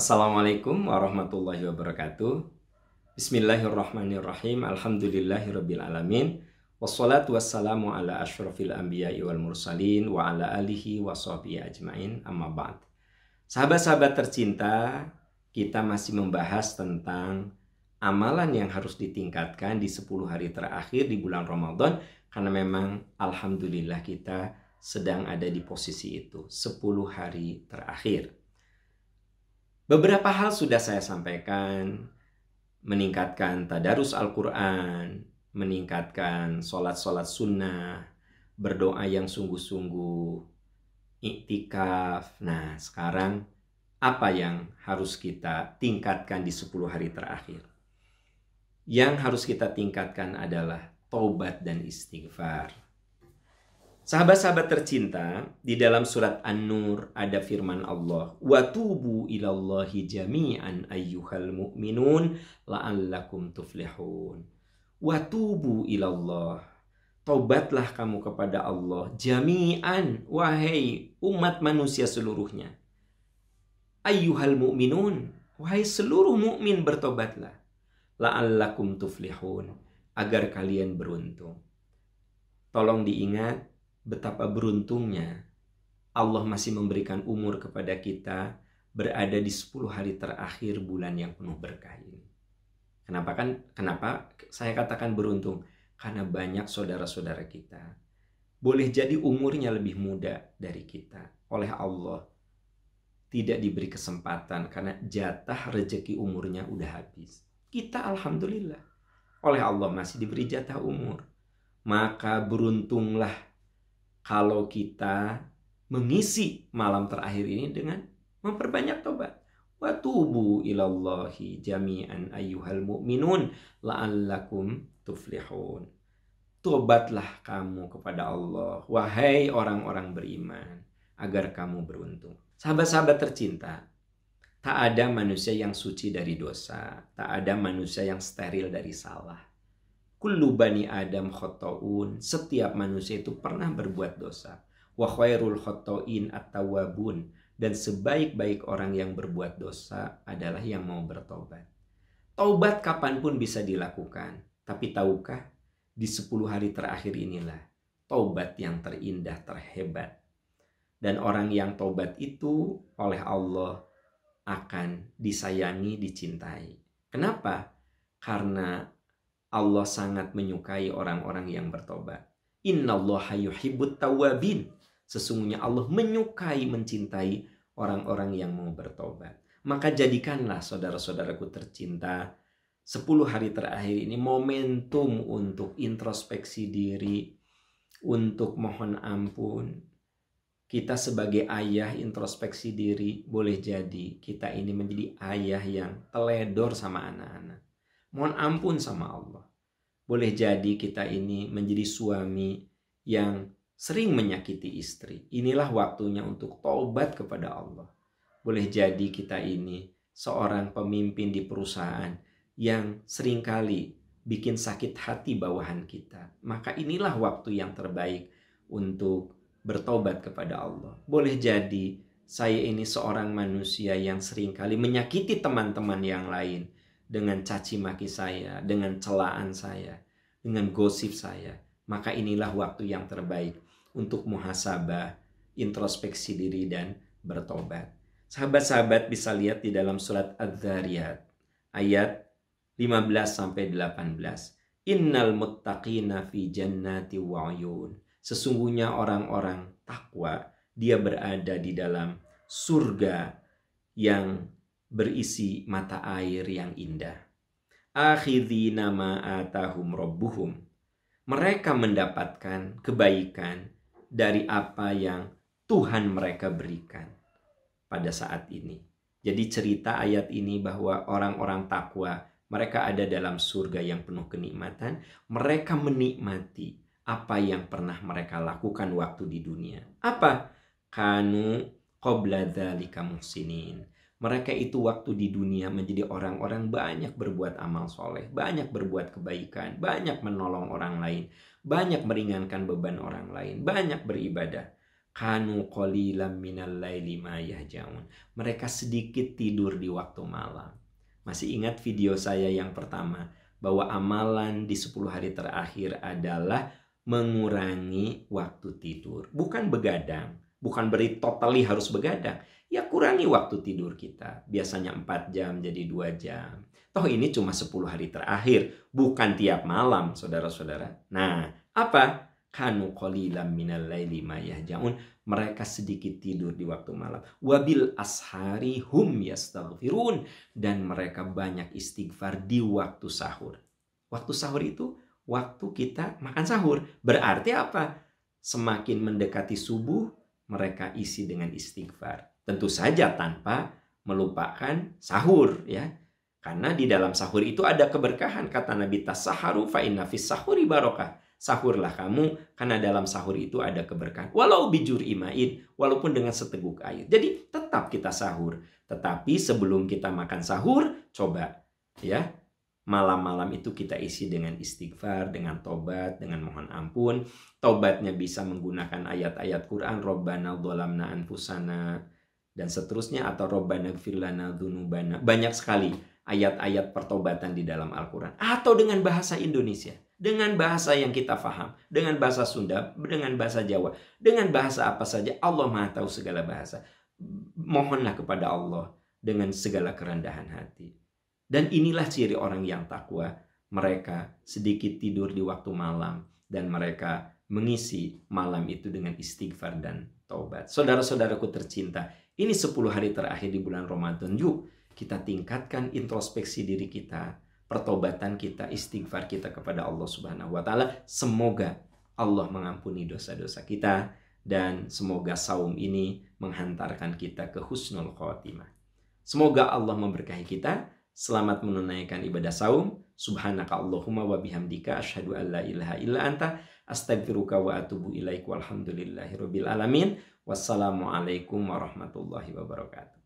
Assalamualaikum warahmatullahi wabarakatuh. Bismillahirrahmanirrahim. Alhamdulillahirabbil alamin. Wassalatu wassalamu ala asyrafil anbiya'i wal mursalin wa ala alihi wa ajmain. Amma ba'd. Sahabat-sahabat tercinta, kita masih membahas tentang amalan yang harus ditingkatkan di 10 hari terakhir di bulan Ramadan karena memang alhamdulillah kita sedang ada di posisi itu 10 hari terakhir. Beberapa hal sudah saya sampaikan, meningkatkan tadarus Al-Quran, meningkatkan sholat-sholat sunnah, berdoa yang sungguh-sungguh, iktikaf. Nah, sekarang apa yang harus kita tingkatkan di 10 hari terakhir? Yang harus kita tingkatkan adalah taubat dan istighfar. Sahabat-sahabat tercinta, di dalam surat An-Nur ada firman Allah, "Wa tubu ilallahi jami'an ayyuhal mu'minun la'allakum tuflihun." Wa tubu ilallah. Tobatlah kamu kepada Allah jami'an, wahai umat manusia seluruhnya. Ayyuhal mu'minun, wahai seluruh mukmin bertobatlah. La'allakum tuflihun, agar kalian beruntung. Tolong diingat betapa beruntungnya Allah masih memberikan umur kepada kita berada di 10 hari terakhir bulan yang penuh berkah ini. Kenapa kan? Kenapa saya katakan beruntung? Karena banyak saudara-saudara kita boleh jadi umurnya lebih muda dari kita oleh Allah tidak diberi kesempatan karena jatah rezeki umurnya udah habis. Kita alhamdulillah oleh Allah masih diberi jatah umur. Maka beruntunglah kalau kita mengisi malam terakhir ini dengan memperbanyak tobat. Wa tubu ilallahi jami'an ayyuhal mu'minun la'allakum tuflihun. Tobatlah kamu kepada Allah, wahai orang-orang beriman, agar kamu beruntung. Sahabat-sahabat tercinta, tak ada manusia yang suci dari dosa, tak ada manusia yang steril dari salah. Kullu bani Adam khotoun. Setiap manusia itu pernah berbuat dosa. Wa khairul khotoin at-tawabun. Dan sebaik-baik orang yang berbuat dosa adalah yang mau bertobat. Taubat kapan pun bisa dilakukan. Tapi tahukah? Di 10 hari terakhir inilah taubat yang terindah, terhebat. Dan orang yang taubat itu oleh Allah akan disayangi, dicintai. Kenapa? Karena Allah sangat menyukai orang-orang yang bertobat. Innallaha yuhibbut tawabin. Sesungguhnya Allah menyukai, mencintai orang-orang yang mau bertobat. Maka jadikanlah saudara-saudaraku tercinta 10 hari terakhir ini momentum untuk introspeksi diri, untuk mohon ampun. Kita sebagai ayah introspeksi diri, boleh jadi kita ini menjadi ayah yang teledor sama anak-anak Mohon ampun sama Allah. Boleh jadi kita ini menjadi suami yang sering menyakiti istri. Inilah waktunya untuk taubat kepada Allah. Boleh jadi kita ini seorang pemimpin di perusahaan yang sering kali bikin sakit hati bawahan kita. Maka inilah waktu yang terbaik untuk bertobat kepada Allah. Boleh jadi saya ini seorang manusia yang sering kali menyakiti teman-teman yang lain dengan caci maki saya, dengan celaan saya, dengan gosip saya, maka inilah waktu yang terbaik untuk muhasabah, introspeksi diri dan bertobat. Sahabat-sahabat bisa lihat di dalam surat Adz-Dzariyat ayat 15 sampai 18. Innal muttaqina fi jannati wa Sesungguhnya orang-orang takwa dia berada di dalam surga yang berisi mata air yang indah. Akhidhina atahum robbuhum. Mereka mendapatkan kebaikan dari apa yang Tuhan mereka berikan pada saat ini. Jadi cerita ayat ini bahwa orang-orang takwa mereka ada dalam surga yang penuh kenikmatan, mereka menikmati apa yang pernah mereka lakukan waktu di dunia. Apa? Kanu qabla muhsinin mereka itu waktu di dunia menjadi orang-orang banyak berbuat amal soleh, banyak berbuat kebaikan, banyak menolong orang lain, banyak meringankan beban orang lain, banyak beribadah. kanu qalilan minal laili ma yahjaun. Mereka sedikit tidur di waktu malam. Masih ingat video saya yang pertama bahwa amalan di 10 hari terakhir adalah mengurangi waktu tidur, bukan begadang, bukan beri totally harus begadang. Ya kurangi waktu tidur kita. Biasanya 4 jam jadi 2 jam. Toh ini cuma 10 hari terakhir, bukan tiap malam, saudara-saudara. Nah, apa? Kanu qalilan minal laili ma yahjaun. Mereka sedikit tidur di waktu malam. Wabil ashari hum yastaghfirun. Dan mereka banyak istighfar di waktu sahur. Waktu sahur itu waktu kita makan sahur. Berarti apa? Semakin mendekati subuh, mereka isi dengan istighfar. Tentu saja tanpa melupakan sahur ya. Karena di dalam sahur itu ada keberkahan kata Nabi tasaharu fa inna fis sahuri barokah sahurlah kamu karena dalam sahur itu ada keberkahan. Walau bijur imain, walaupun dengan seteguk air. Jadi tetap kita sahur. Tetapi sebelum kita makan sahur, coba ya malam-malam itu kita isi dengan istighfar, dengan tobat, dengan mohon ampun. Tobatnya bisa menggunakan ayat-ayat Quran, Robbana dolamna anfusana, dan seterusnya. Atau Robbana gfirlana dunubana. Banyak sekali ayat-ayat pertobatan di dalam Al-Quran. Atau dengan bahasa Indonesia dengan bahasa yang kita faham, dengan bahasa Sunda, dengan bahasa Jawa, dengan bahasa apa saja, Allah Maha tahu segala bahasa. Mohonlah kepada Allah dengan segala kerendahan hati. Dan inilah ciri orang yang takwa. Mereka sedikit tidur di waktu malam dan mereka mengisi malam itu dengan istighfar dan taubat. Saudara-saudaraku tercinta, ini 10 hari terakhir di bulan Ramadan. Yuk, kita tingkatkan introspeksi diri kita pertobatan kita, istighfar kita kepada Allah Subhanahu wa taala. Semoga Allah mengampuni dosa-dosa kita dan semoga saum ini menghantarkan kita ke husnul khotimah. Semoga Allah memberkahi kita. Selamat menunaikan ibadah saum. Subhanaka Allahumma wa bihamdika asyhadu an la ilaha illa anta astaghfiruka wa atubu ilaik walhamdulillahi rabbil alamin. Wassalamualaikum warahmatullahi wabarakatuh.